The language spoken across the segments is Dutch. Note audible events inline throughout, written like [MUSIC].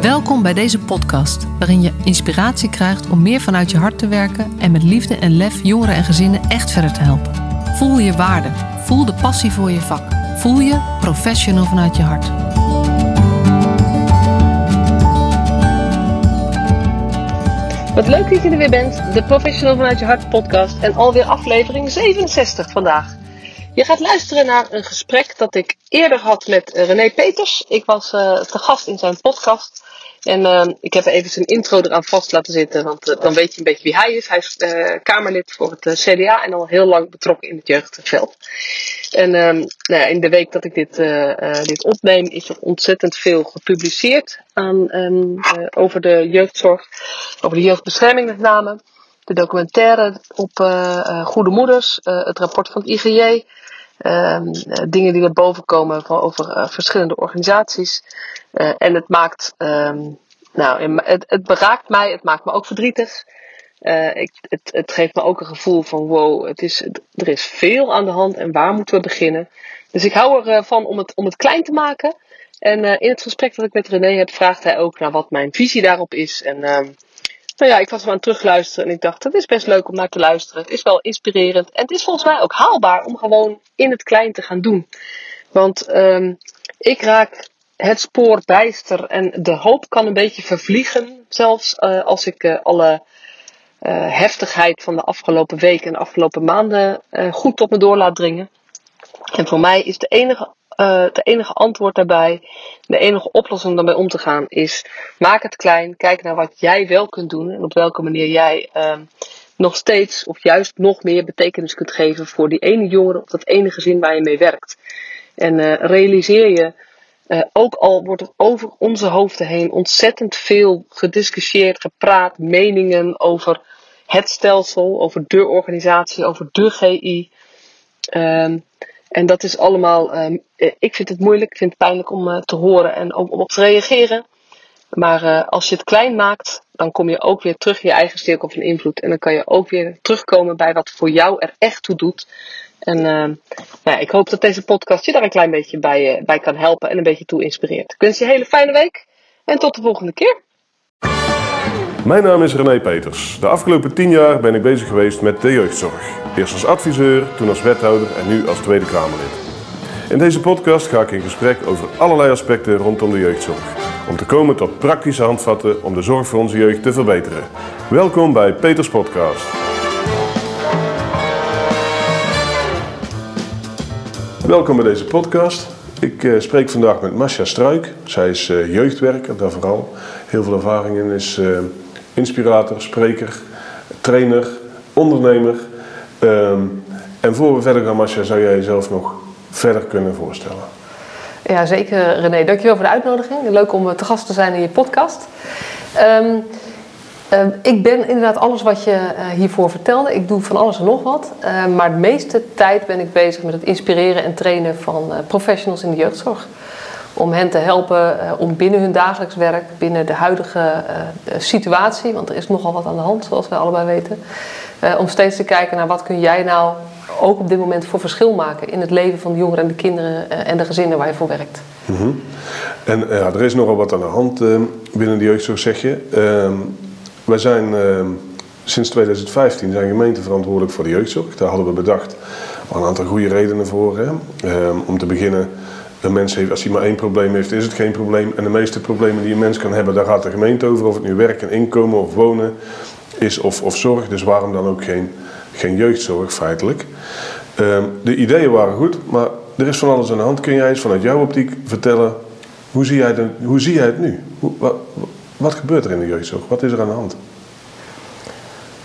Welkom bij deze podcast, waarin je inspiratie krijgt om meer vanuit je hart te werken en met liefde en lef jongeren en gezinnen echt verder te helpen. Voel je waarde, voel de passie voor je vak, voel je professional vanuit je hart. Wat leuk dat je er weer bent, de Professional vanuit je hart podcast en alweer aflevering 67 vandaag. Je gaat luisteren naar een gesprek dat ik eerder had met René Peters. Ik was uh, te gast in zijn podcast. En uh, ik heb even zijn intro eraan vast laten zitten, want uh, dan weet je een beetje wie hij is. Hij is Kamerlid voor het CDA en al heel lang betrokken in het jeugdveld. En um, nou ja, in de week dat ik dit, dit opneem is er ontzettend veel gepubliceerd aan, um, over de jeugdzorg, over de jeugdbescherming met name. De documentaire op Goede Moeders, het rapport van het IGJ. Um, dingen die naar boven komen van, over uh, verschillende organisaties. Uh, en het maakt, um, nou, het, het beraakt mij, het maakt me ook verdrietig. Ik, het, het geeft me ook een gevoel van wow, het is, er is veel aan de hand en waar moeten we beginnen? Dus ik hou ervan om het, om het klein te maken. En in het gesprek dat ik met René heb, vraagt hij ook naar wat mijn visie daarop is. En ehm, nou ja, ik was er aan terugluisteren en ik dacht, het is best leuk om naar te luisteren. Het is wel inspirerend en het is volgens mij ook haalbaar om gewoon in het klein te gaan doen. Want um, ik raak het spoor bijster en de hoop kan een beetje vervliegen. Zelfs uh, als ik uh, alle uh, heftigheid van de afgelopen weken en de afgelopen maanden goed tot me door laat dringen. En voor mij is de enige uh, het enige antwoord daarbij, de enige oplossing daarmee om te gaan, is maak het klein. Kijk naar wat jij wel kunt doen en op welke manier jij uh, nog steeds of juist nog meer betekenis kunt geven voor die ene jongere of dat ene gezin waar je mee werkt. En uh, realiseer je, uh, ook al wordt er over onze hoofden heen ontzettend veel gediscussieerd, gepraat, meningen over het stelsel, over de organisatie, over de GI. Um, en dat is allemaal, um, ik vind het moeilijk, ik vind het pijnlijk om uh, te horen en ook om op te reageren. Maar uh, als je het klein maakt, dan kom je ook weer terug in je eigen cirkel van invloed. En dan kan je ook weer terugkomen bij wat voor jou er echt toe doet. En uh, nou ja, ik hoop dat deze podcast je daar een klein beetje bij, bij kan helpen en een beetje toe inspireert. Ik wens je een hele fijne week en tot de volgende keer. Mijn naam is René Peters. De afgelopen tien jaar ben ik bezig geweest met de jeugdzorg. Eerst als adviseur, toen als wethouder en nu als Tweede Kamerlid. In deze podcast ga ik in gesprek over allerlei aspecten rondom de jeugdzorg. Om te komen tot praktische handvatten om de zorg voor onze jeugd te verbeteren. Welkom bij Peters Podcast. Welkom bij deze podcast. Ik uh, spreek vandaag met Masha Struik. Zij is uh, jeugdwerker, daar vooral heel veel ervaring in. Is uh, inspirator, spreker, trainer, ondernemer. Um, en voor we verder gaan, Masha, zou jij jezelf nog verder kunnen voorstellen? Ja, zeker René. Dankjewel voor de uitnodiging. Leuk om te gast te zijn in je podcast. Um, uh, ik ben inderdaad alles wat je uh, hiervoor vertelde. Ik doe van alles en nog wat. Maar de meeste tijd ben ik bezig met het inspireren en trainen van professionals in de jeugdzorg. Om hen te helpen om binnen hun dagelijks werk, binnen de huidige situatie, want er is nogal wat aan de hand, zoals we allebei weten. om steeds te kijken naar wat kun jij nou ook op dit moment voor verschil maken in het leven van de jongeren en de kinderen en de gezinnen waar je voor werkt. -hmm. En ja, er is nogal wat aan de hand binnen de jeugdzorg, zeg je. Ehm, wij zijn uh, sinds 2015 zijn gemeente verantwoordelijk voor de jeugdzorg. Daar hadden we bedacht een aantal goede redenen voor. Uh, om te beginnen, een mens heeft, als hij maar één probleem heeft, is het geen probleem. En de meeste problemen die een mens kan hebben, daar gaat de gemeente over. Of het nu werk en inkomen of wonen is of, of zorg. Dus waarom dan ook geen, geen jeugdzorg feitelijk? Uh, de ideeën waren goed, maar er is van alles aan de hand. Kun jij eens vanuit jouw optiek vertellen, hoe zie jij, hoe zie jij het nu? Hoe, wat gebeurt er in de jeugdzorg? Wat is er aan de hand?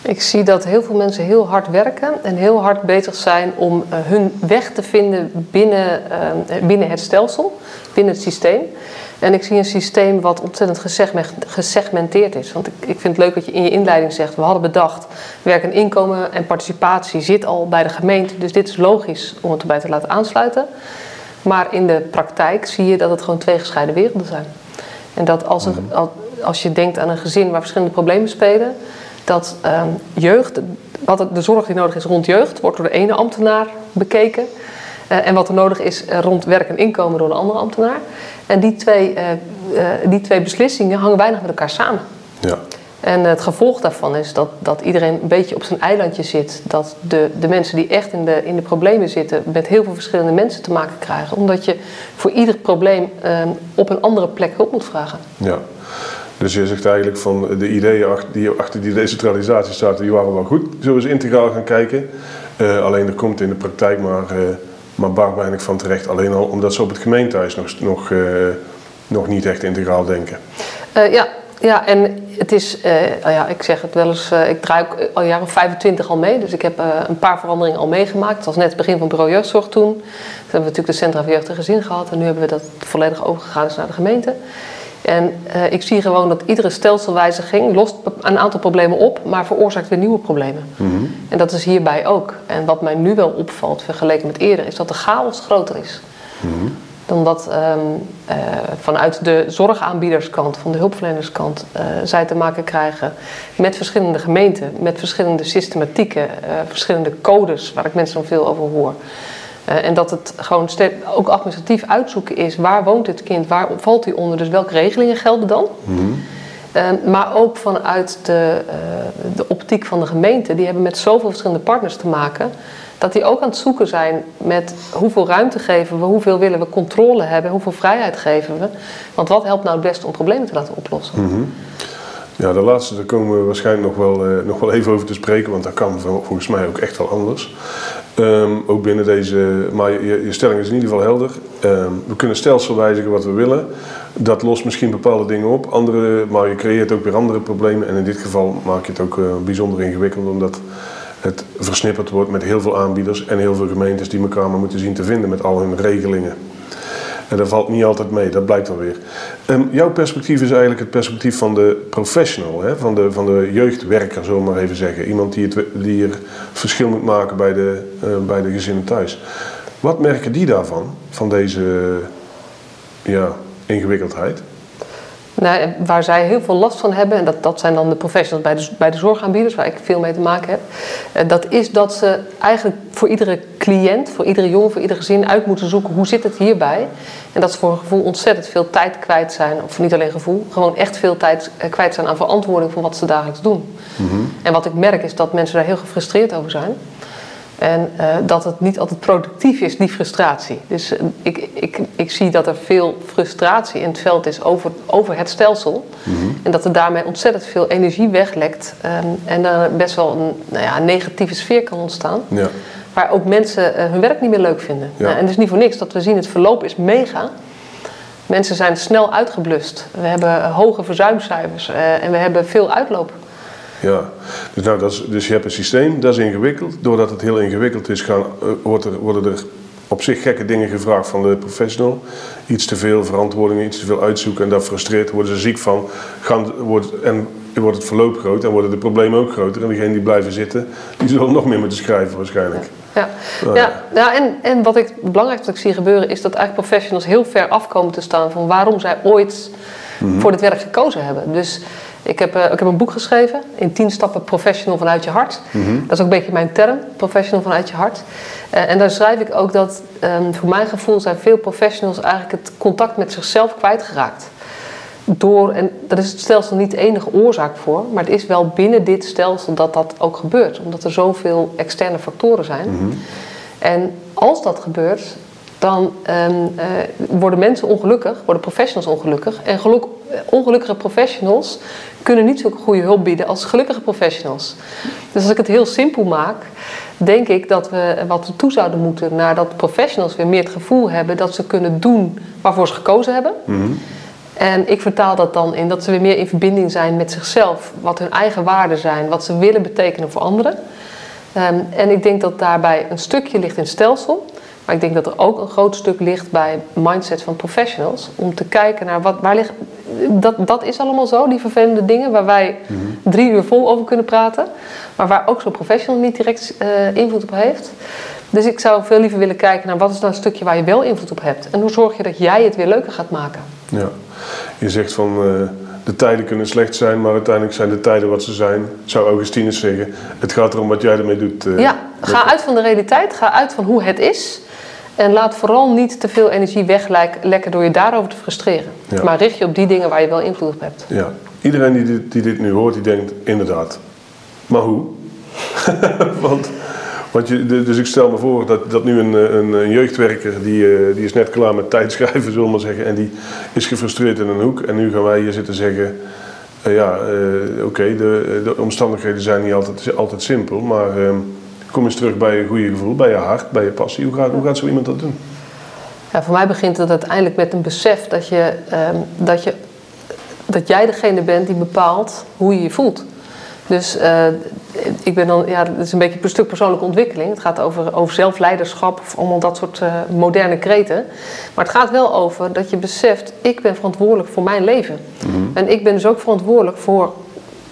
Ik zie dat heel veel mensen heel hard werken en heel hard bezig zijn om uh, hun weg te vinden binnen, uh, binnen het stelsel, binnen het systeem. En ik zie een systeem wat ontzettend gesegmenteerd is. Want ik, ik vind het leuk dat je in je inleiding zegt: we hadden bedacht, werk en inkomen en participatie zit al bij de gemeente. Dus dit is logisch om het erbij te laten aansluiten. Maar in de praktijk zie je dat het gewoon twee gescheiden werelden zijn. En dat als, een, als je denkt aan een gezin waar verschillende problemen spelen, dat uh, jeugd, wat de zorg die nodig is rond jeugd, wordt door de ene ambtenaar bekeken. Eh, en wat er nodig is eh, rond werk en inkomen door een andere ambtenaar. En die twee, eh, die twee beslissingen hangen weinig met elkaar samen. Ja. En het gevolg daarvan is dat, dat iedereen een beetje op zijn eilandje zit. Dat de, de mensen die echt in de, in de problemen zitten, met heel veel verschillende mensen te maken krijgen. Omdat je voor ieder probleem eh, op een andere plek hulp moet vragen. ja. Dus je zegt eigenlijk van de ideeën die achter die decentralisatie zaten, die waren wel goed. Zullen we eens integraal gaan kijken? Eh, alleen er komt in de praktijk maar, eh maar baar weinig van terecht. Alleen al omdat ze op het gemeentehuis nog, nog, eh, nog niet echt integraal denken. Ja, ja, en het is, nou ja, ik zeg het wel eens, ik draai ook al jaren 25 al mee. Dus ik heb een paar veranderingen al meegemaakt. Het was net het begin van bureau jeugdzorg toen. Toen hebben we natuurlijk de Centra voor Jeugd en Gezin gehad. En nu hebben we dat volledig overgegaan is naar de gemeente. En eh, ik zie gewoon dat iedere stelselwijziging lost een aantal problemen op, maar veroorzaakt weer nieuwe problemen. En dat is hierbij ook. En wat mij nu wel opvalt vergeleken met eerder, is dat de chaos groter is. Dan dat ehm, eh, vanuit de zorgaanbiederskant, van de hulpverlenerskant, eh, zij te maken krijgen met verschillende gemeenten, met verschillende systematieken, verschillende codes, waar ik mensen dan veel over hoor. Eh, en dat het gewoon ook administratief uitzoeken is, waar woont dit kind, waar valt hij onder, dus welke regelingen gelden dan? Eh, maar ook vanuit de, eh, de optiek van de gemeente, die hebben met zoveel verschillende partners te maken, dat die ook aan het zoeken zijn met hoeveel ruimte geven we, hoeveel willen we controle hebben, hoeveel vrijheid geven we. Want wat helpt nou het beste om problemen te laten oplossen? Ja, de laatste, daar komen we waarschijnlijk nog wel, eh, nog wel even over te spreken, want dat kan vol- volgens mij ook echt wel anders. Ehm, ook binnen deze, maar je, stelling is in ieder geval helder. Ehm, we kunnen stelsel wijzigen wat we willen. Dat lost misschien bepaalde dingen op, andere, maar je creëert ook weer andere problemen. En in dit geval maak je het ook eh, bijzonder ingewikkeld, omdat het versnipperd wordt met heel veel aanbieders en heel veel gemeentes die elkaar maar moeten zien te vinden met al hun regelingen. Dat valt niet altijd mee, dat blijkt dan weer. Ehm, jouw perspectief is eigenlijk het perspectief van de professional, hè? Van, de, van de jeugdwerker, zullen we maar even zeggen. Iemand die, het, die er verschil moet maken bij de, eh, bij de gezinnen thuis. Wat merken die daarvan, van deze ja, ingewikkeldheid? Nou, en waar zij heel veel last van hebben, en dat, dat zijn dan de professionals bij de, bij de zorgaanbieders, waar ik veel mee te maken heb, eh, dat is dat ze eigenlijk voor iedere cliënt, voor iedere jongen, voor ieder gezin uit moeten zoeken hoe zit het hierbij. En dat ze voor een gevoel ontzettend veel tijd kwijt zijn, of niet alleen gevoel, gewoon echt veel tijd eh, kwijt zijn aan verantwoording van wat ze dagelijks doen. En wat ik merk is dat mensen daar heel gefrustreerd over zijn. En eh, dat het niet altijd productief is, die frustratie. Dus eh, ik, ik, ik zie dat er veel frustratie in het veld is over, over het stelsel. En dat er daarmee ontzettend veel energie weglekt. ehm, en er best wel een nou ja, een negatieve sfeer kan ontstaan. Ja. Waar ook mensen eh, hun werk niet meer leuk vinden. Ja. Nou, en het is niet voor niks dat we zien, het verloop is mega. Mensen zijn snel uitgeblust. We hebben hoge verzuimcijfers en we hebben veel uitloop. Ja, dus, nou, dat is, dus je hebt een systeem, dat is ingewikkeld. Doordat het heel ingewikkeld is, gaan, eh, wordt er, worden er op zich gekke dingen gevraagd van de professional. Iets te veel verantwoordingen, iets te veel uitzoeken en dat frustreert, worden ze ziek van. Gaan, wordt, en wordt het verloop groot en worden de problemen ook groter. En degenen die blijven zitten, die zullen nog meer moeten schrijven waarschijnlijk. Ja, ja, ja en, en wat ik het belangrijkste wat ik zie gebeuren is dat eigenlijk professionals heel ver afkomen te staan van waarom zij ooit voor dit werk gekozen hebben. Dus ik heb, eh, ik heb een boek geschreven, in 10 stappen professional vanuit je hart. Dat is ook een beetje mijn term, professional vanuit je hart. Eh, en daar schrijf ik ook dat ehm, voor mijn gevoel zijn veel professionals eigenlijk het contact met zichzelf kwijtgeraakt. Door, en dat is het stelsel niet de enige oorzaak voor, maar het is wel binnen dit stelsel dat dat ook gebeurt, omdat er zoveel externe factoren zijn. En als dat gebeurt, dan ehm, eh, worden mensen ongelukkig, worden professionals ongelukkig. En geluk, ongelukkige professionals kunnen niet zulke goede hulp bieden als gelukkige professionals. Dus als ik het heel simpel maak, denk ik dat we wat we toe zouden moeten naar dat professionals weer meer het gevoel hebben dat ze kunnen doen waarvoor ze gekozen hebben. En ik vertaal dat dan in dat ze weer meer in verbinding zijn met zichzelf, wat hun eigen waarden zijn, wat ze willen betekenen voor anderen. Ehm, en ik denk dat daarbij een stukje ligt in stelsel, maar ik denk dat er ook een groot stuk ligt bij mindset van professionals. Om te kijken naar wat, waar ligt. Dat, dat is allemaal zo, die vervelende dingen waar wij drie uur vol over kunnen praten, maar waar ook zo'n professional niet direct eh, invloed op heeft. Dus ik zou veel liever willen kijken naar wat is nou een stukje waar je wel invloed op hebt. En hoe zorg je dat jij het weer leuker gaat maken. Ja. Je zegt van eh, de tijden kunnen slecht zijn, maar uiteindelijk zijn de tijden wat ze zijn. Zou Augustinus zeggen. Het gaat erom wat jij ermee doet. eh, Ja, met- ga uit van de realiteit, ga uit van hoe het is. En laat vooral niet te veel energie weglekken door je daarover te frustreren. Maar richt je op die dingen waar je wel invloed op hebt. Ja, iedereen die dit, die dit nu hoort, die denkt inderdaad. Maar hoe? [LAUGHS] want, want je, dus ik stel me voor dat, dat nu een, een, een jeugdwerker, die, eh, die is net klaar met tijdschrijven, [LAUGHS] zullen we maar zeggen. En die is gefrustreerd in een hoek. En nu gaan wij hier zitten zeggen... Ja, oké, de, de, omstandigheden zijn niet altijd, altijd simpel, maar uh, kom eens terug bij je goede gevoel, bij je hart, bij je passie. Hoe gaat, hoe gaat zo iemand dat doen? Ja, voor mij begint het uiteindelijk met een besef dat, je, ehm, dat, je, dat jij degene bent die bepaalt hoe je je voelt. Dus uh, ik ben dan, ja, het is een beetje een stuk persoonlijke ontwikkeling. Het gaat over, over zelfleiderschap of allemaal dat soort uh, moderne kreten. Maar het gaat wel over dat je beseft, ik ben verantwoordelijk voor mijn leven. Mm -hmm. En ik ben dus ook verantwoordelijk voor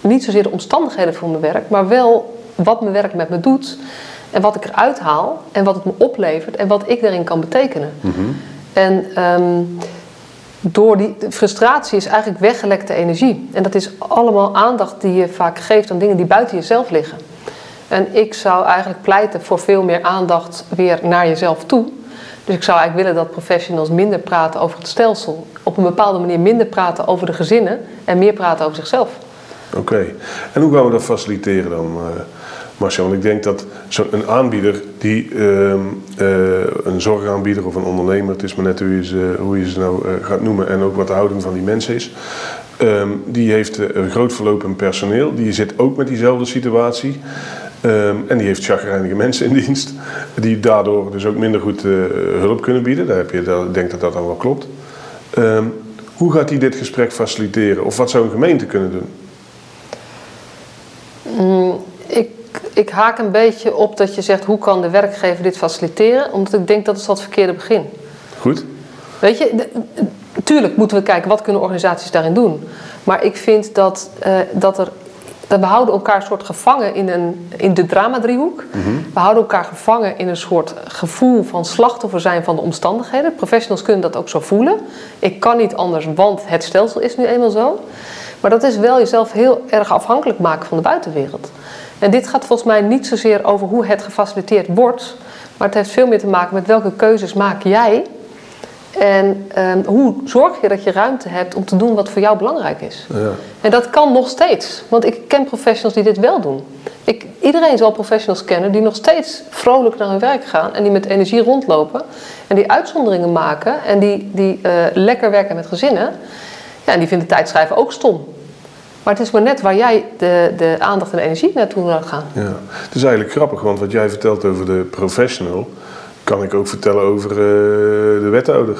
niet zozeer de omstandigheden van mijn werk, maar wel wat mijn werk met me doet. En wat ik eruit haal en wat het me oplevert en wat ik daarin kan betekenen. Mm -hmm. En um, door die frustratie is eigenlijk weggelekte energie. En dat is allemaal aandacht die je vaak geeft aan dingen die buiten jezelf liggen. En ik zou eigenlijk pleiten voor veel meer aandacht weer naar jezelf toe. Dus ik zou eigenlijk willen dat professionals minder praten over het stelsel. Op een bepaalde manier minder praten over de gezinnen en meer praten over zichzelf. Oké. En hoe gaan we dat faciliteren dan? Marcel, ik denk dat zo'n aanbieder die uh, uh, een zorgaanbieder of een ondernemer, het is maar net hoe je ze, hoe je ze nou uh, gaat noemen en ook wat de houding van die mensen is, um, die heeft een groot verlopend personeel, die zit ook met diezelfde situatie. Um, en die heeft chagrijnige mensen in dienst, die daardoor dus ook minder goed hulp kunnen bieden. Daar heb je, ik denk dat dat dan wel klopt. Hoe gaat hij dit gesprek faciliteren? Of wat zou een gemeente kunnen doen? Mm, ik haak een beetje op dat je zegt hoe kan de werkgever dit faciliteren, omdat ik denk dat is dat het verkeerde begin. Goed. Weet je, tuurlijk moeten we kijken wat kunnen organisaties daarin doen. Maar ik vind dat, uh, dat er. Dat we houden elkaar soort gevangen in, een, in de dramadriehoek. Mm -hmm. We houden elkaar gevangen in een soort gevoel van slachtoffer zijn van de omstandigheden. Professionals kunnen dat ook zo voelen. Ik kan niet anders, want het stelsel is nu eenmaal zo. Maar dat is wel jezelf heel erg afhankelijk maken van de buitenwereld. En dit gaat volgens mij niet zozeer over hoe het gefaciliteerd wordt, maar het heeft veel meer te maken met welke keuzes maak jij en um, hoe zorg je dat je ruimte hebt om te doen wat voor jou belangrijk is. Ja. En dat kan nog steeds, want ik ken professionals die dit wel doen. Ik, iedereen zal professionals kennen die nog steeds vrolijk naar hun werk gaan en die met energie rondlopen en die uitzonderingen maken en die, die uh, lekker werken met gezinnen. Ja, en die vinden tijdschrijven ook stom. Maar het is maar net waar jij de, de aandacht en energie naartoe laat gaan. Ja, het is eigenlijk grappig, want wat jij vertelt over de professional, kan ik ook vertellen over uh, de wethouder.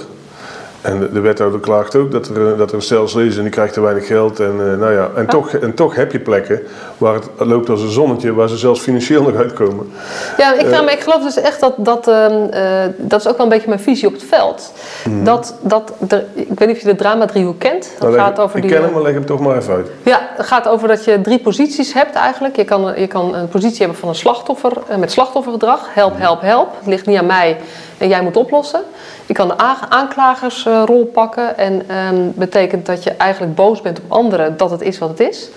En de, de, wethouder klaagt ook dat er, dat er een stelsel is en die krijgt te weinig geld. En, uh, nou ja, en, ja. Toch, en toch heb je plekken waar het loopt als een zonnetje, waar ze zelfs financieel nog uitkomen. Ja, ik, uh, ik geloof dus echt dat, dat, uh, dat is ook wel een beetje mijn visie op het veld. Mm. Dat, dat ik weet niet of je de drama-driehoek kent. Dat nou, gaat over ik die, ken hem, maar leg hem toch maar even uit. Ja, het gaat over dat je drie posities hebt eigenlijk. Je kan, je kan een positie hebben van een slachtoffer, met slachtoffergedrag. Help, help, help. Het ligt niet aan mij en jij moet oplossen. Je kan de aanklagersrol pakken en um, betekent dat je eigenlijk boos bent op anderen dat het is wat het is.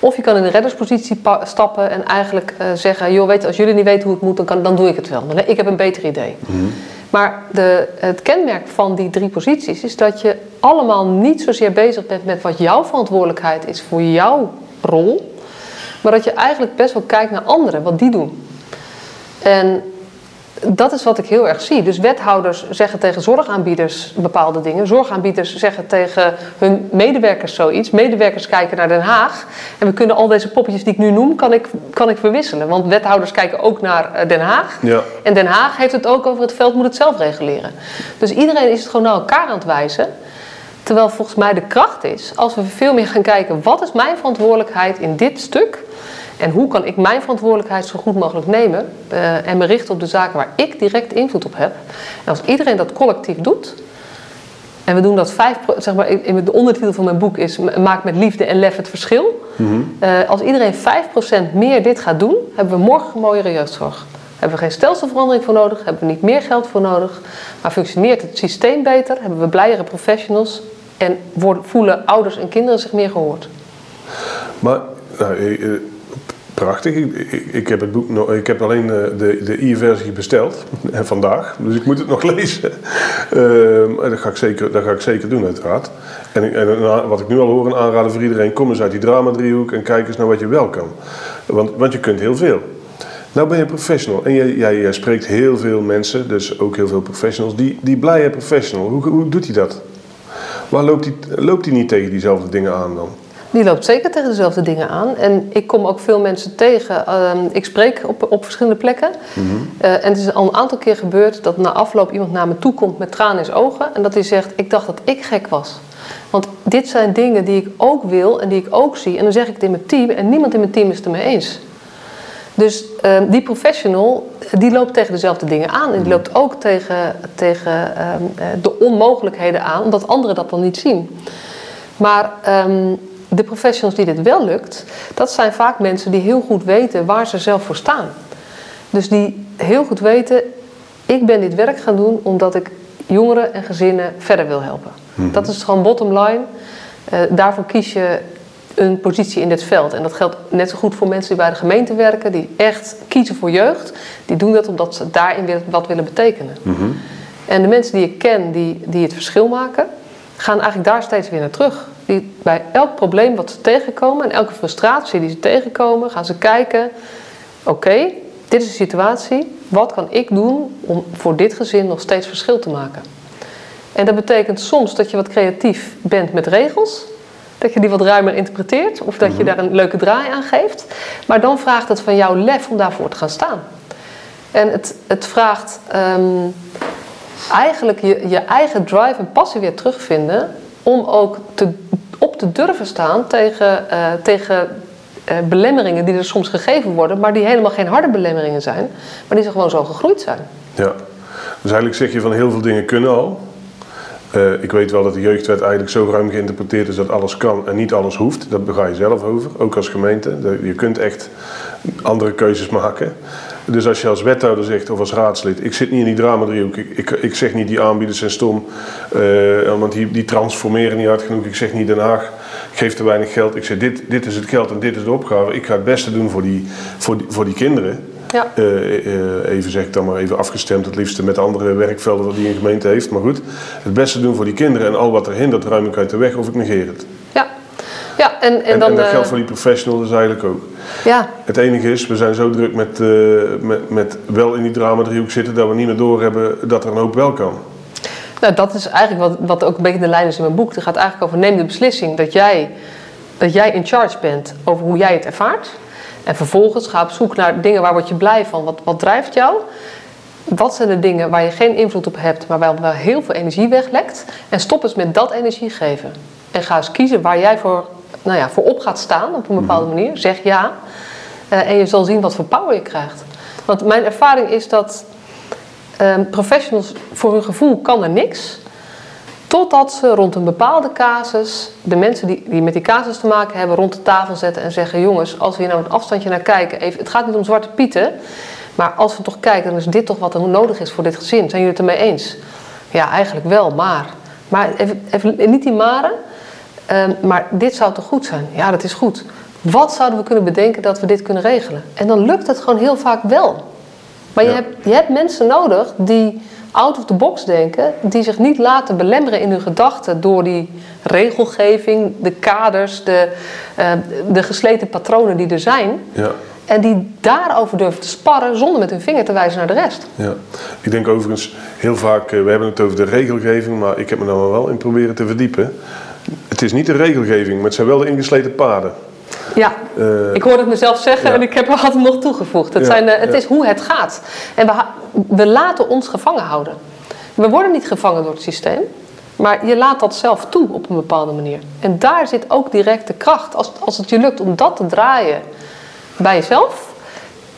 Of je kan in de redderspositie stappen en eigenlijk uh, zeggen: joh, weet je, als jullie niet weten hoe het moet, dan, kan, dan doe ik het wel. Ik heb een beter idee. Mm-hmm. Maar de, het kenmerk van die drie posities is dat je allemaal niet zozeer bezig bent met wat jouw verantwoordelijkheid is voor jouw rol, maar dat je eigenlijk best wel kijkt naar anderen, wat die doen. En dat is wat ik heel erg zie. Dus wethouders zeggen tegen zorgaanbieders bepaalde dingen. Zorgaanbieders zeggen tegen hun medewerkers zoiets. Medewerkers kijken naar Den Haag. En we kunnen al deze poppetjes die ik nu noem, kan ik, kan ik verwisselen. Want wethouders kijken ook naar Den Haag. Ja. En Den Haag heeft het ook over het veld, moet het zelf reguleren. Dus iedereen is het gewoon naar elkaar aan het wijzen. Terwijl volgens mij de kracht is, als we veel meer gaan kijken, wat is mijn verantwoordelijkheid in dit stuk? En hoe kan ik mijn verantwoordelijkheid zo goed mogelijk nemen uh, en me richten op de zaken waar ik direct invloed op heb? En als iedereen dat collectief doet, en we doen dat vijf, zeg maar, in de ondertitel van mijn boek is Maak met liefde en lef het verschil. Mm-hmm. Uh, als iedereen 5% meer dit gaat doen, hebben we morgen een mooiere jeugdzorg. Hebben we geen stelselverandering voor nodig, hebben we niet meer geld voor nodig, maar functioneert het systeem beter, hebben we blijere professionals en worden, voelen ouders en kinderen zich meer gehoord. Maar nou, prachtig. Ik, ik, ik heb het boek ik heb alleen eh, de, de e-versie besteld en vandaag, dus ik moet het nog [LAUGHS] lezen. Uh, dat, ga ik zeker, dat ga ik zeker doen, uiteraard. En, en wat ik nu al hoor, een aanrader voor iedereen: kom eens uit die drama-driehoek en kijk eens naar wat je wel kan. Want, want je kunt heel veel. Nou ben je professional en jij, jij, spreekt heel veel mensen, dus ook heel veel professionals, die, die blije professional. Hoe, hoe doet hij dat? Waar loopt hij, loopt hij niet tegen diezelfde dingen aan dan? Die loopt zeker tegen dezelfde dingen aan. En ik kom ook veel mensen tegen. Ehm, ik spreek op, op verschillende plekken. Eh, en het is al een aantal keer gebeurd dat na afloop iemand naar me toe komt met tranen in zijn ogen. En dat hij zegt, ik dacht dat ik gek was. Want dit zijn dingen die ik ook wil en die ik ook zie. En dan zeg ik het in mijn team en niemand in mijn team is het ermee eens. Dus ehm, die professional, die loopt tegen dezelfde dingen aan. En die loopt ook tegen, tegen ehm, eh, de onmogelijkheden aan, omdat anderen dat dan niet zien. Maar de professionals die dit wel lukt, dat zijn vaak mensen die heel goed weten waar ze zelf voor staan. Dus die heel goed weten, ik ben dit werk gaan doen omdat ik jongeren en gezinnen verder wil helpen. Dat is gewoon bottom line. Eh, daarvoor kies je een positie in dit veld. En dat geldt net zo goed voor mensen die bij de gemeente werken, die echt kiezen voor jeugd. Die doen dat omdat ze daarin wat willen betekenen. En de mensen die ik ken die, die het verschil maken, gaan eigenlijk daar steeds weer naar terug. Die, bij elk probleem wat ze tegenkomen en elke frustratie die ze tegenkomen, gaan ze kijken: oké, dit is de situatie. Wat kan ik doen om voor dit gezin nog steeds verschil te maken? En dat betekent soms dat je wat creatief bent met regels. Dat je die wat ruimer interpreteert of dat je daar een leuke draai aan geeft. Maar dan vraagt het van jou lef om daarvoor te gaan staan. En het, het vraagt ehm, eigenlijk je, je eigen drive en passie weer terugvinden. Om ook te, op te durven staan tegen, eh, tegen eh, belemmeringen die er soms gegeven worden. Maar die helemaal geen harde belemmeringen zijn. Maar die ze gewoon zo gegroeid zijn. Ja, dus eigenlijk zeg je van heel veel dingen kunnen al. Eh, ik weet wel dat de jeugdwet eigenlijk zo ruim geïnterpreteerd is dat alles kan en niet alles hoeft. Dat bega je zelf over, ook als gemeente. Je kunt echt andere keuzes maken. Dus als je als wethouder zegt of als raadslid, ik zit niet in die drama-driehoek. Ik, ik, ik zeg niet die aanbieders zijn stom, eh, want die, die transformeren niet hard genoeg. Ik zeg niet Den Haag geeft te weinig geld. Ik zeg dit, dit is het geld en dit is de opgave. Ik ga het beste doen voor die, voor die, voor die kinderen. Ja. Eh, eh, even zeg ik dan maar even afgestemd, het liefste met andere werkvelden die een gemeente heeft. Maar goed, het beste doen voor die kinderen en al wat er hindert, ruim ik uit de weg of ik negeer het. Ja, ja en, en, En, dan. en dat geldt voor die professional dus eigenlijk ook. Ja, Het enige is, we zijn zo druk met, eh, met, met wel in die drama-driehoek zitten, dat we niet meer doorhebben dat er een hoop wel kan. Nou, dat is eigenlijk wat, wat ook een beetje de lijn is in mijn boek. Het gaat eigenlijk over neem de beslissing dat jij, dat jij in charge bent over hoe jij het ervaart. En vervolgens ga op zoek naar dingen waar word je blij van. Wat, wat drijft jou? Wat zijn de dingen waar je geen invloed op hebt, maar wel, wel heel veel energie weglekt? En stop eens met dat energie geven. En ga eens kiezen waar jij voor, nou ja, voor op gaat staan op een bepaalde manier. Zeg ja. Eh, en je zal zien wat voor power je krijgt. Want mijn ervaring is dat Ehm, professionals, voor hun gevoel kan er niks. Totdat ze rond een bepaalde casus, de mensen die, die met die casus te maken hebben, rond de tafel zetten en zeggen: Jongens, als we hier nou een afstandje naar kijken, even, het gaat niet om zwarte pieten, maar als we toch kijken, dan is dit toch wat er nodig is voor dit gezin. Zijn jullie het ermee eens? Ja, eigenlijk wel, maar. Maar even, even niet die maren, ehm, maar dit zou toch goed zijn? Ja, dat is goed. Wat zouden we kunnen bedenken dat we dit kunnen regelen? En dan lukt het gewoon heel vaak wel. Maar je, hebt, je hebt mensen nodig die out of the box denken, die zich niet laten belemmeren in hun gedachten door die regelgeving, de kaders, de, eh, de gesleten patronen die er zijn. Ja. En die daarover durven te sparren zonder met hun vinger te wijzen naar de rest. Ja, ik denk overigens heel vaak, eh, we hebben het over de regelgeving, maar ik heb me daar maar wel in proberen te verdiepen. Het is niet de regelgeving, maar het zijn wel de ingesleten paden. Ja, Eh, ik hoorde het mezelf zeggen ja. en ik heb er hem nog toegevoegd. Het, Ja, zijn, eh, het ja. is hoe het gaat. En we, we laten ons gevangen houden. We worden niet gevangen door het systeem, maar je laat dat zelf toe op een bepaalde manier. En daar zit ook direct de kracht. Als, als het je lukt om dat te draaien bij jezelf,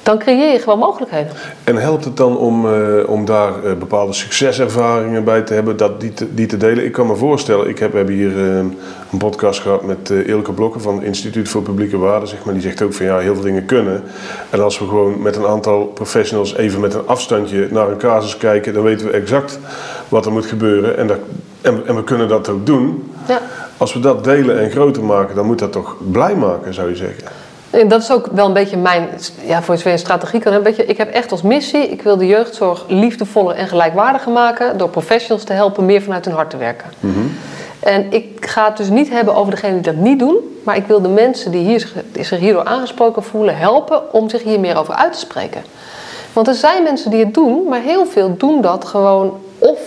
dan creëer je gewoon mogelijkheden. En helpt het dan om, eh, om daar eh, bepaalde succeservaringen bij te hebben, dat die, te, die te delen? Ik kan me voorstellen, ik heb, hebben hier eh, een podcast gehad met Ilke Blokken van het Instituut voor Publieke Waarden, zeg maar. Die zegt ook van ja, heel veel dingen kunnen. En als we gewoon met een aantal professionals even met een afstandje naar een casus kijken, dan weten we exact wat er moet gebeuren. En, dat, en, en we kunnen dat ook doen. Ja. Als we dat delen en groter maken, dan moet dat toch blij maken, zou je zeggen? En dat is ook wel een beetje mijn, ja, voor zover een strategie kan hebben. Ik heb echt als missie, ik wil de jeugdzorg liefdevoller en gelijkwaardiger maken door professionals te helpen meer vanuit hun hart te werken. En ik ga het dus niet hebben over degenen die dat niet doen, maar ik wil de mensen die, hier, die zich hierdoor aangesproken voelen helpen om zich hier meer over uit te spreken. Want er zijn mensen die het doen, maar heel veel doen dat gewoon of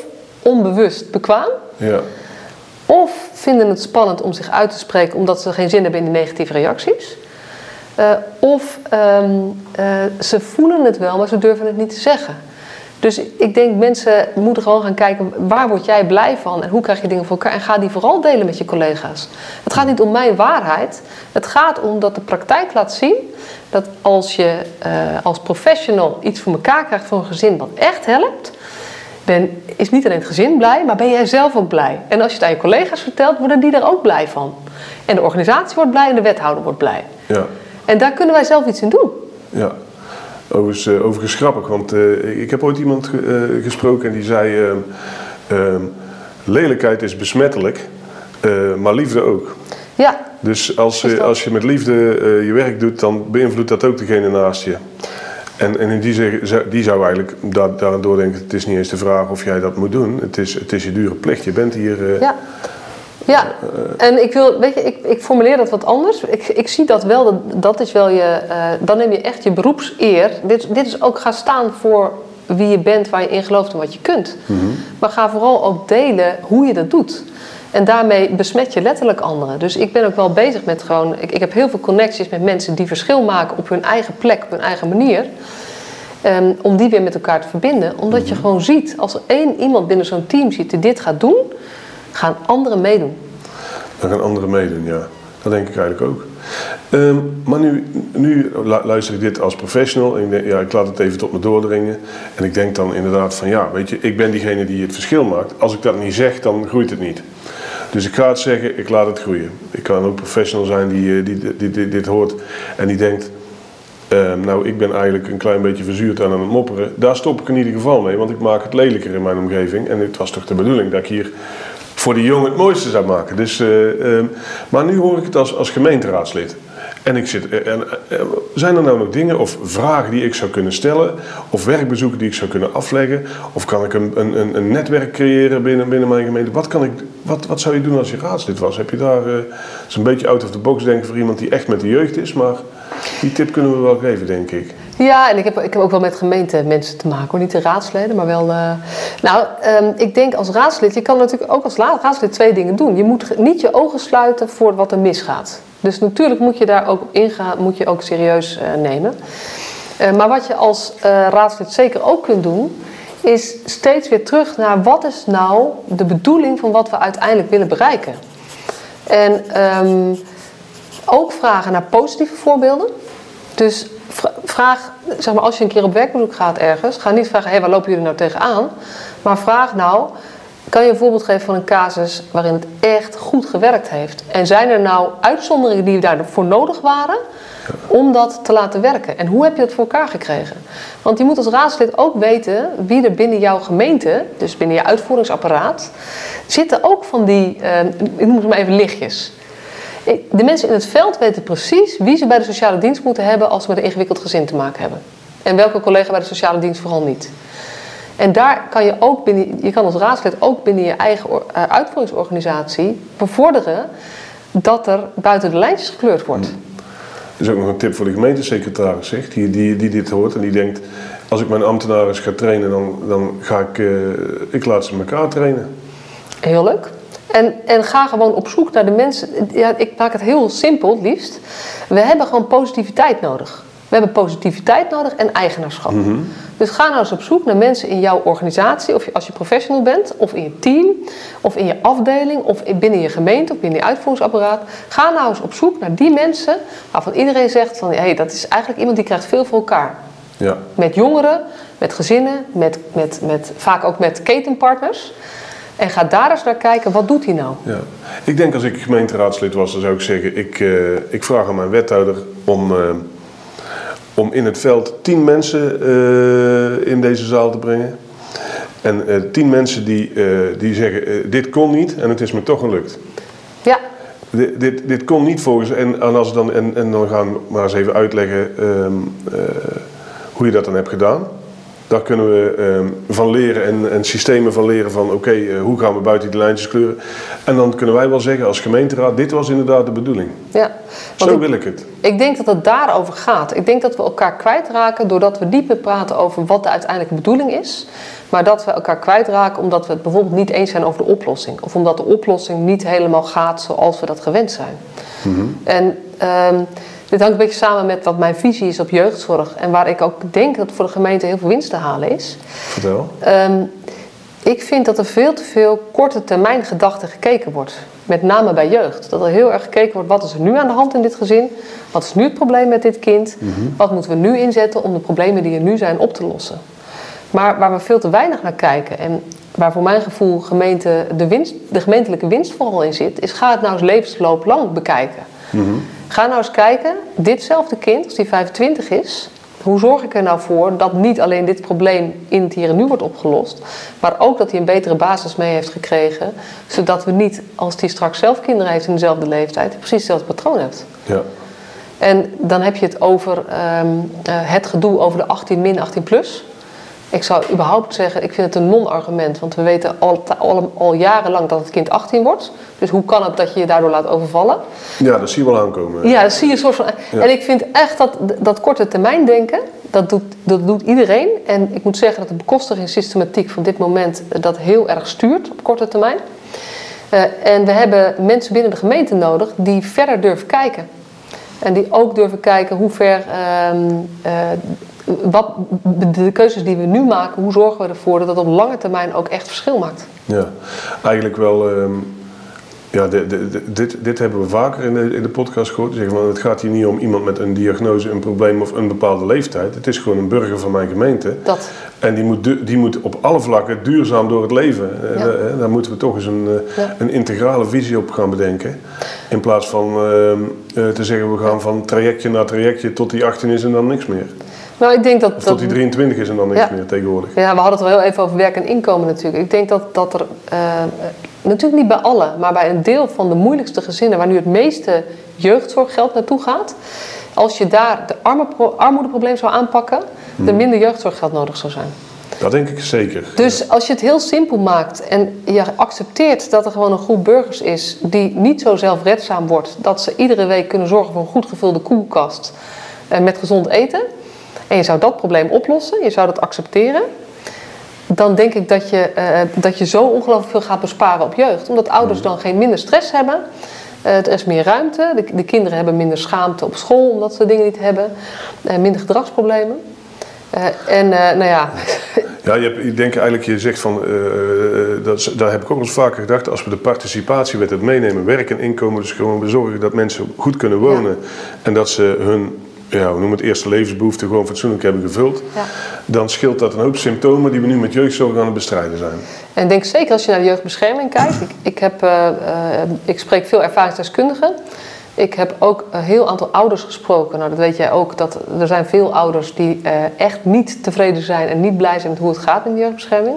onbewust bekwaam. Ja. Of vinden het spannend om zich uit te spreken omdat ze geen zin hebben in de negatieve reacties. Uh, of um, uh, ze voelen het wel, maar ze durven het niet te zeggen. Dus ik denk mensen moeten gewoon gaan kijken waar word jij blij van en hoe krijg je dingen voor elkaar. En ga die vooral delen met je collega's. Het gaat niet om mijn waarheid. Het gaat om dat de praktijk laat zien dat als je uh, als professional iets voor elkaar krijgt voor een gezin wat echt helpt, ben, is niet alleen het gezin blij, maar ben jij zelf ook blij. En als je het aan je collega's vertelt, worden die er ook blij van. En de organisatie wordt blij en de wethouder wordt blij. Ja. En daar kunnen wij zelf iets in doen. Ja. Overigens, uh, overigens grappig, want uh, ik heb ooit iemand uh, gesproken en die zei: ehm, lelijkheid is besmettelijk, maar liefde ook. Ja. Dus als, als je met liefde je werk doet, dan beïnvloedt dat ook degene naast je. En, en in die, die zou eigenlijk daar, daaraan doordenken: het is niet eens de vraag of jij dat moet doen, het is, het is je dure plicht. Je bent hier. ja. Ja, en ik wil, weet je, ik, ik formuleer dat wat anders. Ik, ik zie dat wel, dat, dat is wel je, uh, dan neem je echt je beroepseer. Dit, dit is ook gaan staan voor wie je bent, waar je in gelooft en wat je kunt. Mhm. Mm -hmm. Maar ga vooral ook delen hoe je dat doet. En daarmee besmet je letterlijk anderen. Dus ik ben ook wel bezig met gewoon, ik, ik heb heel veel connecties met mensen die verschil maken op hun eigen plek, op hun eigen manier. Um, om die weer met elkaar te verbinden. Omdat je gewoon ziet, als er één iemand binnen zo'n team ziet die dit gaat doen, gaan anderen meedoen. Dan gaan anderen meedoen, ja. Dat denk ik eigenlijk ook. Um, maar nu, nu luister ik dit als professional en ik, ja, ik laat het even tot me doordringen. En ik denk dan inderdaad van ja, weet je, ik ben diegene die het verschil maakt. Als ik dat niet zeg, dan groeit het niet. Dus ik ga het zeggen, ik laat het groeien. Ik kan ook professional zijn die, die, die, dit hoort en die denkt... Uh, nou, ik ben eigenlijk een klein beetje verzuurd aan het mopperen. Daar stop ik in ieder geval mee, want ik maak het lelijker in mijn omgeving. En het was toch de bedoeling dat ik hier voor de jongen het mooiste zou maken. Dus, uh, uh, maar nu hoor ik het als, als gemeenteraadslid. En ik zit, en, zijn er nou nog dingen of vragen die ik zou kunnen stellen? Of werkbezoeken die ik zou kunnen afleggen? Of kan ik een, een, een netwerk creëren binnen, binnen mijn gemeente? Wat, kan ik, wat, wat zou je doen als je raadslid was? Heb je daar, uh, is een beetje out of the box denken voor iemand die echt met de jeugd is, maar die tip kunnen we wel geven, denk ik. Ja, en ik heb, ik heb ook wel met gemeente mensen te maken, hoor. niet de raadsleden, maar wel. Uh, nou, um, ik denk als raadslid, je kan natuurlijk ook als raadslid twee dingen doen. Je moet niet je ogen sluiten voor wat er misgaat. Dus natuurlijk moet je daar ook op ingaan, moet je ook serieus uh, nemen. Uh, maar wat je als raadslid zeker ook kunt doen, is steeds weer terug naar wat is nou de bedoeling van wat we uiteindelijk willen bereiken. En um, ook vragen naar positieve voorbeelden. Dus vraag, zeg maar, als je een keer op werkbezoek gaat ergens, ga niet vragen, hé, hey, waar lopen jullie nou tegenaan? Maar vraag nou, kan je een voorbeeld geven van een casus waarin het echt goed gewerkt heeft? En zijn er nou uitzonderingen die daarvoor nodig waren om dat te laten werken? En hoe heb je dat voor elkaar gekregen? Want je moet als raadslid ook weten wie er binnen jouw gemeente, dus binnen je uitvoeringsapparaat, zitten ook van die, uh, ik noem het maar even lichtjes. De mensen in het veld weten precies wie ze bij de sociale dienst moeten hebben als ze met een ingewikkeld gezin te maken hebben. En welke collega bij de sociale dienst vooral niet. En daar kan je ook binnen, je kan als raadslid ook binnen je eigen uitvoeringsorganisatie bevorderen dat er buiten de lijntjes gekleurd wordt. Dat is ook nog een tip voor de gemeentesecretaris, zeg, die, die, die dit hoort en die denkt: als ik mijn ambtenaren ga trainen, dan, dan ga ik, uh, ik laat ze elkaar trainen. Heel leuk. En, en ga gewoon op zoek naar de mensen. Ja, ik maak het heel simpel, het liefst. We hebben gewoon positiviteit nodig. We hebben positiviteit nodig en eigenaarschap. Mm -hmm. Dus ga nou eens op zoek naar mensen in jouw organisatie, of als je professional bent, of in je team, of in je afdeling, of binnen je gemeente, of binnen je uitvoeringsapparaat. Ga nou eens op zoek naar die mensen waarvan iedereen zegt van hé, hey, dat is eigenlijk iemand die krijgt veel voor elkaar. Ja. Met jongeren, met gezinnen, met, met, met, vaak ook met ketenpartners. En ga daar eens naar kijken, wat doet hij nou? Ja. Ik denk als ik gemeenteraadslid was, dan zou ik zeggen, ik, uh, ik vraag aan mijn wethouder om, uh, om in het veld tien mensen uh, in deze zaal te brengen. En tien mensen die, die zeggen, dit kon niet en het is me toch gelukt. Ja. dit, dit, dit kon niet volgens. En, en, als dan, en, en dan gaan we maar eens even uitleggen ehm, eh, hoe je dat dan hebt gedaan. Daar kunnen we ehm, van leren en, en systemen van leren van oké, eh, hoe gaan we buiten die lijntjes kleuren. En dan kunnen wij wel zeggen als gemeenteraad, dit was inderdaad de bedoeling. Ja, Zo ik, wil ik het. ik denk dat het daarover gaat. Ik denk dat we elkaar kwijtraken doordat we niet meer praten over wat de uiteindelijke bedoeling is. Maar dat we elkaar kwijtraken omdat we het bijvoorbeeld niet eens zijn over de oplossing. Of omdat de oplossing niet helemaal gaat zoals we dat gewend zijn. En ehm, dit hangt een beetje samen met wat mijn visie is op jeugdzorg. En waar ik ook denk dat voor de gemeente heel veel winst te halen is. Vertel. Ehm, ik vind dat er veel te veel korte termijn gedachten gekeken wordt. Met name bij jeugd. Dat er heel erg gekeken wordt, wat is er nu aan de hand in dit gezin? Wat is nu het probleem met dit kind? Wat moeten we nu inzetten om de problemen die er nu zijn op te lossen? Maar waar we veel te weinig naar kijken en waar voor mijn gevoel gemeente de, winst, de gemeentelijke winst vooral in zit, is ga het nou eens levenslooplang bekijken. Ga nou eens kijken, ditzelfde kind, als die 25 is, hoe zorg ik er nou voor dat niet alleen dit probleem in het hier en nu wordt opgelost, maar ook dat hij een betere basis mee heeft gekregen, zodat we niet, als hij straks zelf kinderen heeft in dezelfde leeftijd, precies hetzelfde patroon hebt. Ja. En dan heb je het over ehm, eh, het gedoe over de 18 min 18 plus. Ik zou überhaupt zeggen, ik vind het een non-argument. Want we weten al, al, al jarenlang dat het kind 18 wordt. Dus hoe kan het dat je je daardoor laat overvallen? ja, dat zie je wel aankomen. Ja, dat zie je een soort van. Ja. En ik vind echt dat, dat korte termijn denken, dat doet, dat doet iedereen. En ik moet zeggen dat de bekostigingssystematiek van dit moment dat heel erg stuurt op korte termijn. Eh, en we hebben mensen binnen de gemeente nodig die verder durven kijken. En die ook durven kijken hoe ver, ehm, eh, wat, de keuzes die we nu maken, hoe zorgen we ervoor dat dat op lange termijn ook echt verschil maakt. Ja, eigenlijk wel. ehm, ja, de- de- de- dit, dit hebben we vaker in de, in de podcast gehoord. Zeggen van, het gaat hier niet om iemand met een diagnose, een probleem of een bepaalde leeftijd. Het is gewoon een burger van mijn gemeente. Dat. En die moet, die moet op alle vlakken duurzaam door het leven. Eh, Ja. eh, Daar moeten we toch eens een, eh, Ja. een integrale visie op gaan bedenken. In plaats van ehm, eh, te zeggen, we gaan van trajectje naar trajectje tot die 18 is en dan niks meer. Nou, ik denk dat. Tot die 23 is en dan niks Ja. meer tegenwoordig. Ja, we hadden het wel heel even over werk en inkomen natuurlijk. Ik denk dat, dat er, eh, natuurlijk niet bij alle, maar bij een deel van de moeilijkste gezinnen waar nu het meeste jeugdzorggeld naartoe gaat, als je daar de arme, armoedeprobleem zou aanpakken, er minder jeugdzorggeld nodig zou zijn. Dat denk ik zeker. Dus als je het heel simpel maakt en je accepteert dat er gewoon een groep burgers is die niet zo zelfredzaam wordt, dat ze iedere week kunnen zorgen voor een goed gevulde koelkast eh, met gezond eten, en je zou dat probleem oplossen, je zou dat accepteren, dan denk ik dat je, eh, dat je zo ongelooflijk veel gaat besparen op jeugd. Omdat ouders dan geen minder stress hebben. Eh, er is meer ruimte. De, de kinderen hebben minder schaamte op school omdat ze dingen niet hebben. Eh, minder gedragsproblemen. En nou ja, [LAUGHS] Ja, je hebt, ik denk eigenlijk, je zegt van, dat, daar heb ik ook wel eens vaker gedacht, als we de participatiewet het meenemen, werk en inkomen, dus gewoon bezorgen dat mensen goed kunnen wonen en dat ze hun, ja, hoe noem het, eerste levensbehoeften gewoon fatsoenlijk hebben gevuld, Ja. dan scheelt dat een hoop symptomen die we nu met jeugdzorg aan het bestrijden zijn. En ik denk zeker als je naar de jeugdbescherming kijkt. Ik, ik, heb, eh, eh, ik spreek veel ervaringsdeskundigen. Ik heb ook een heel aantal ouders gesproken. Nou, dat weet jij ook. Dat er zijn veel ouders die eh, echt niet tevreden zijn en niet blij zijn met hoe het gaat in de jeugdbescherming.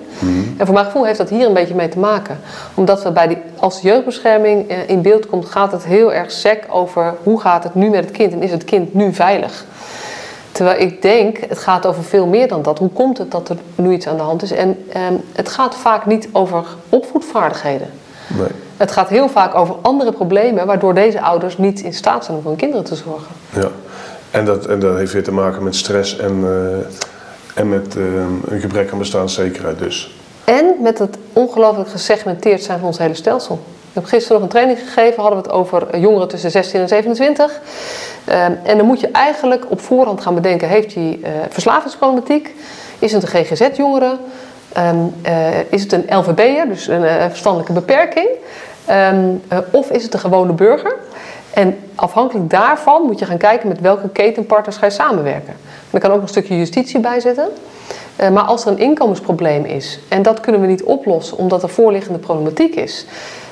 En voor mijn gevoel heeft dat hier een beetje mee te maken. Omdat we bij die, als de jeugdbescherming eh, in beeld komt, gaat het heel erg sec over hoe gaat het nu met het kind en is het kind nu veilig. Terwijl ik denk, het gaat over veel meer dan dat. Hoe komt het dat er nu iets aan de hand is? En ehm, het gaat vaak niet over opvoedvaardigheden. Nee. Het gaat heel vaak over andere problemen, waardoor deze ouders niet in staat zijn om voor hun kinderen te zorgen. Ja. En, dat, en dat heeft weer te maken met stress en, eh, en met eh, een gebrek aan bestaanszekerheid dus. En met het ongelooflijk gesegmenteerd zijn van ons hele stelsel. Ik heb gisteren nog een training gegeven, hadden we het over eh, jongeren tussen 16 en 27. Ehm, en dan moet je eigenlijk op voorhand gaan bedenken, heeft hij eh verslavingsproblematiek? Is het een GGZ-jongere? Ehm, eh, is het een LVB'er, dus een eh, verstandelijke beperking? Ehm, eh, of is het een gewone burger? En afhankelijk daarvan moet je gaan kijken met welke ketenpartners ga je samenwerken. En er kan ook nog een stukje justitie bij zitten. Maar als er een inkomensprobleem is en dat kunnen we niet oplossen omdat er voorliggende problematiek is,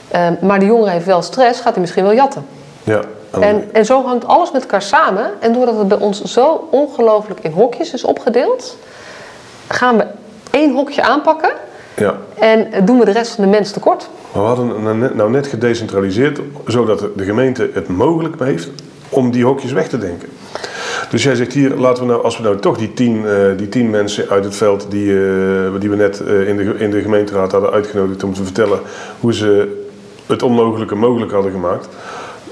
eh, maar de jongere heeft wel stress, gaat hij misschien wel jatten. Ja. En, en zo hangt alles met elkaar samen. En doordat het bij ons zo ongelooflijk in hokjes is opgedeeld, gaan we één hokje aanpakken. Ja. En doen we de rest van de mens tekort. Maar we hadden nou net, nou net gedecentraliseerd, zodat de gemeente het mogelijk heeft om die hokjes weg te denken. Dus jij zegt hier, laten we nou, als we nou toch die tien, eh, die tien mensen uit het veld die, eh, die we net eh, in, de, in de gemeenteraad hadden uitgenodigd om te vertellen hoe ze het onmogelijke mogelijk hadden gemaakt.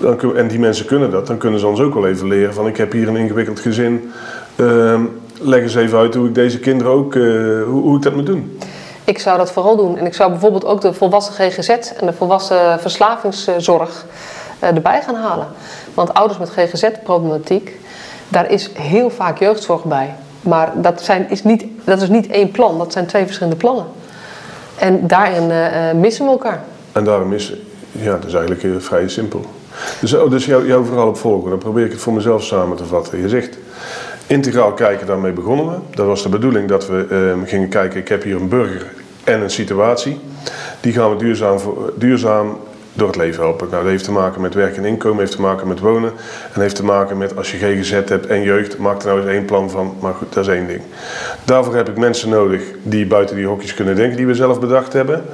Dan, en die mensen kunnen dat, dan kunnen ze ons ook wel even leren van ik heb hier een ingewikkeld gezin. Ehm, leg eens even uit hoe ik deze kinderen ook, eh, hoe, hoe ik dat moet doen. Ik zou dat vooral doen. En ik zou bijvoorbeeld ook de volwassen GGZ en de volwassen verslavingszorg eh, erbij gaan halen. Want ouders met GGZ-problematiek, daar is heel vaak jeugdzorg bij. Maar dat, zijn, is niet, dat is niet één plan, dat zijn twee verschillende plannen. En daarin eh, missen we elkaar. En daarom is, ja, dat is eigenlijk vrij simpel. Dus, oh, dus jou, jouw verhaal op volgen, dan probeer ik het voor mezelf samen te vatten. Je zegt, integraal kijken, daarmee begonnen we. Dat was de bedoeling dat we eh, gingen kijken, ik heb hier een burger en een situatie. Die gaan we duurzaam, duurzaam door het leven helpen. Nou, dat heeft te maken met werk en inkomen, heeft te maken met wonen. En heeft te maken met als je GGZ hebt en jeugd, maak er nou eens één plan van. Maar goed, dat is één ding. Daarvoor heb ik mensen nodig die buiten die hokjes kunnen denken, die we zelf bedacht hebben.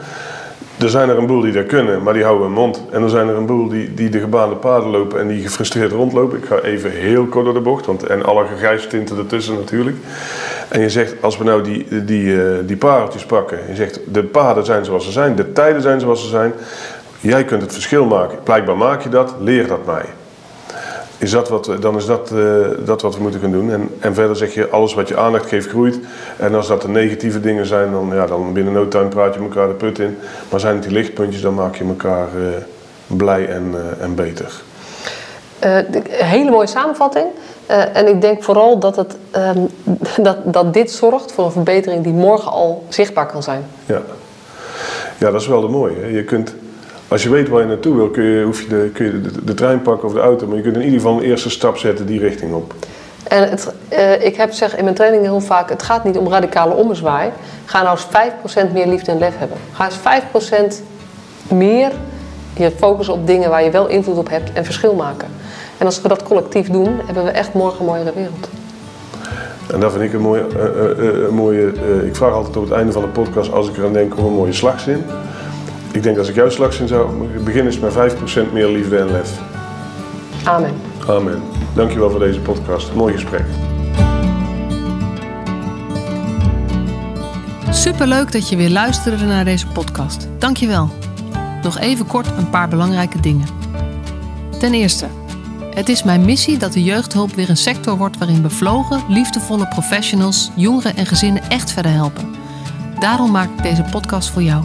Er zijn er een boel die dat kunnen, maar die houden hun mond. En er zijn er een boel die, die de gebaande paden lopen en die gefrustreerd rondlopen. Ik ga even heel kort door de bocht, want, en alle gegrijstinten ertussen natuurlijk. En je zegt, als we nou die, die, eh, die pareltjes pakken. Je zegt, de paden zijn zoals ze zijn, de tijden zijn zoals ze zijn. Jij kunt het verschil maken. Blijkbaar maak je dat, leer dat mij. Is dat wat, dan is dat, eh, dat wat we moeten gaan doen. En, en verder zeg je, alles wat je aandacht geeft groeit. En als dat de negatieve dingen zijn, dan, ja, dan binnen no time praat je elkaar de put in. Maar zijn het die lichtpuntjes, dan maak je elkaar eh, blij en, eh, en beter. De- hele mooie samenvatting. En ik denk vooral dat, het, ehm, [LAUGHS] dat, dat dit zorgt voor een verbetering die morgen al zichtbaar kan zijn. Ja, ja dat is wel de mooie. Hè? Je kunt, als je weet waar je naartoe wil, kun je, hoef je, de, kun je de, de trein pakken of de auto. Maar je kunt in ieder geval een eerste stap zetten die richting op. En het, eh, ik heb zeg in mijn trainingen heel vaak, het gaat niet om radicale ommezwaai. Ga nou eens 5% meer liefde en lef hebben. Ga eens 5% meer je focussen op dingen waar je wel invloed op hebt en verschil maken. En als we dat collectief doen, hebben we echt morgen een mooiere wereld. En dat vind ik een mooie. eh, eh, mooie ik vraag altijd op het einde van de podcast, als ik eraan denk, om een mooie slagzin. Ik denk als ik jouw slagzin zou beginnen, is met 5% meer liefde en lef. Amen. Amen. Dankjewel voor deze podcast. Mooi gesprek. Superleuk dat je weer luisterde naar deze podcast. Dankjewel. Nog even kort een paar belangrijke dingen. Ten eerste, het is mijn missie dat de jeugdhulp weer een sector wordt waarin bevlogen, liefdevolle professionals jongeren en gezinnen echt verder helpen. Daarom maak ik deze podcast voor jou.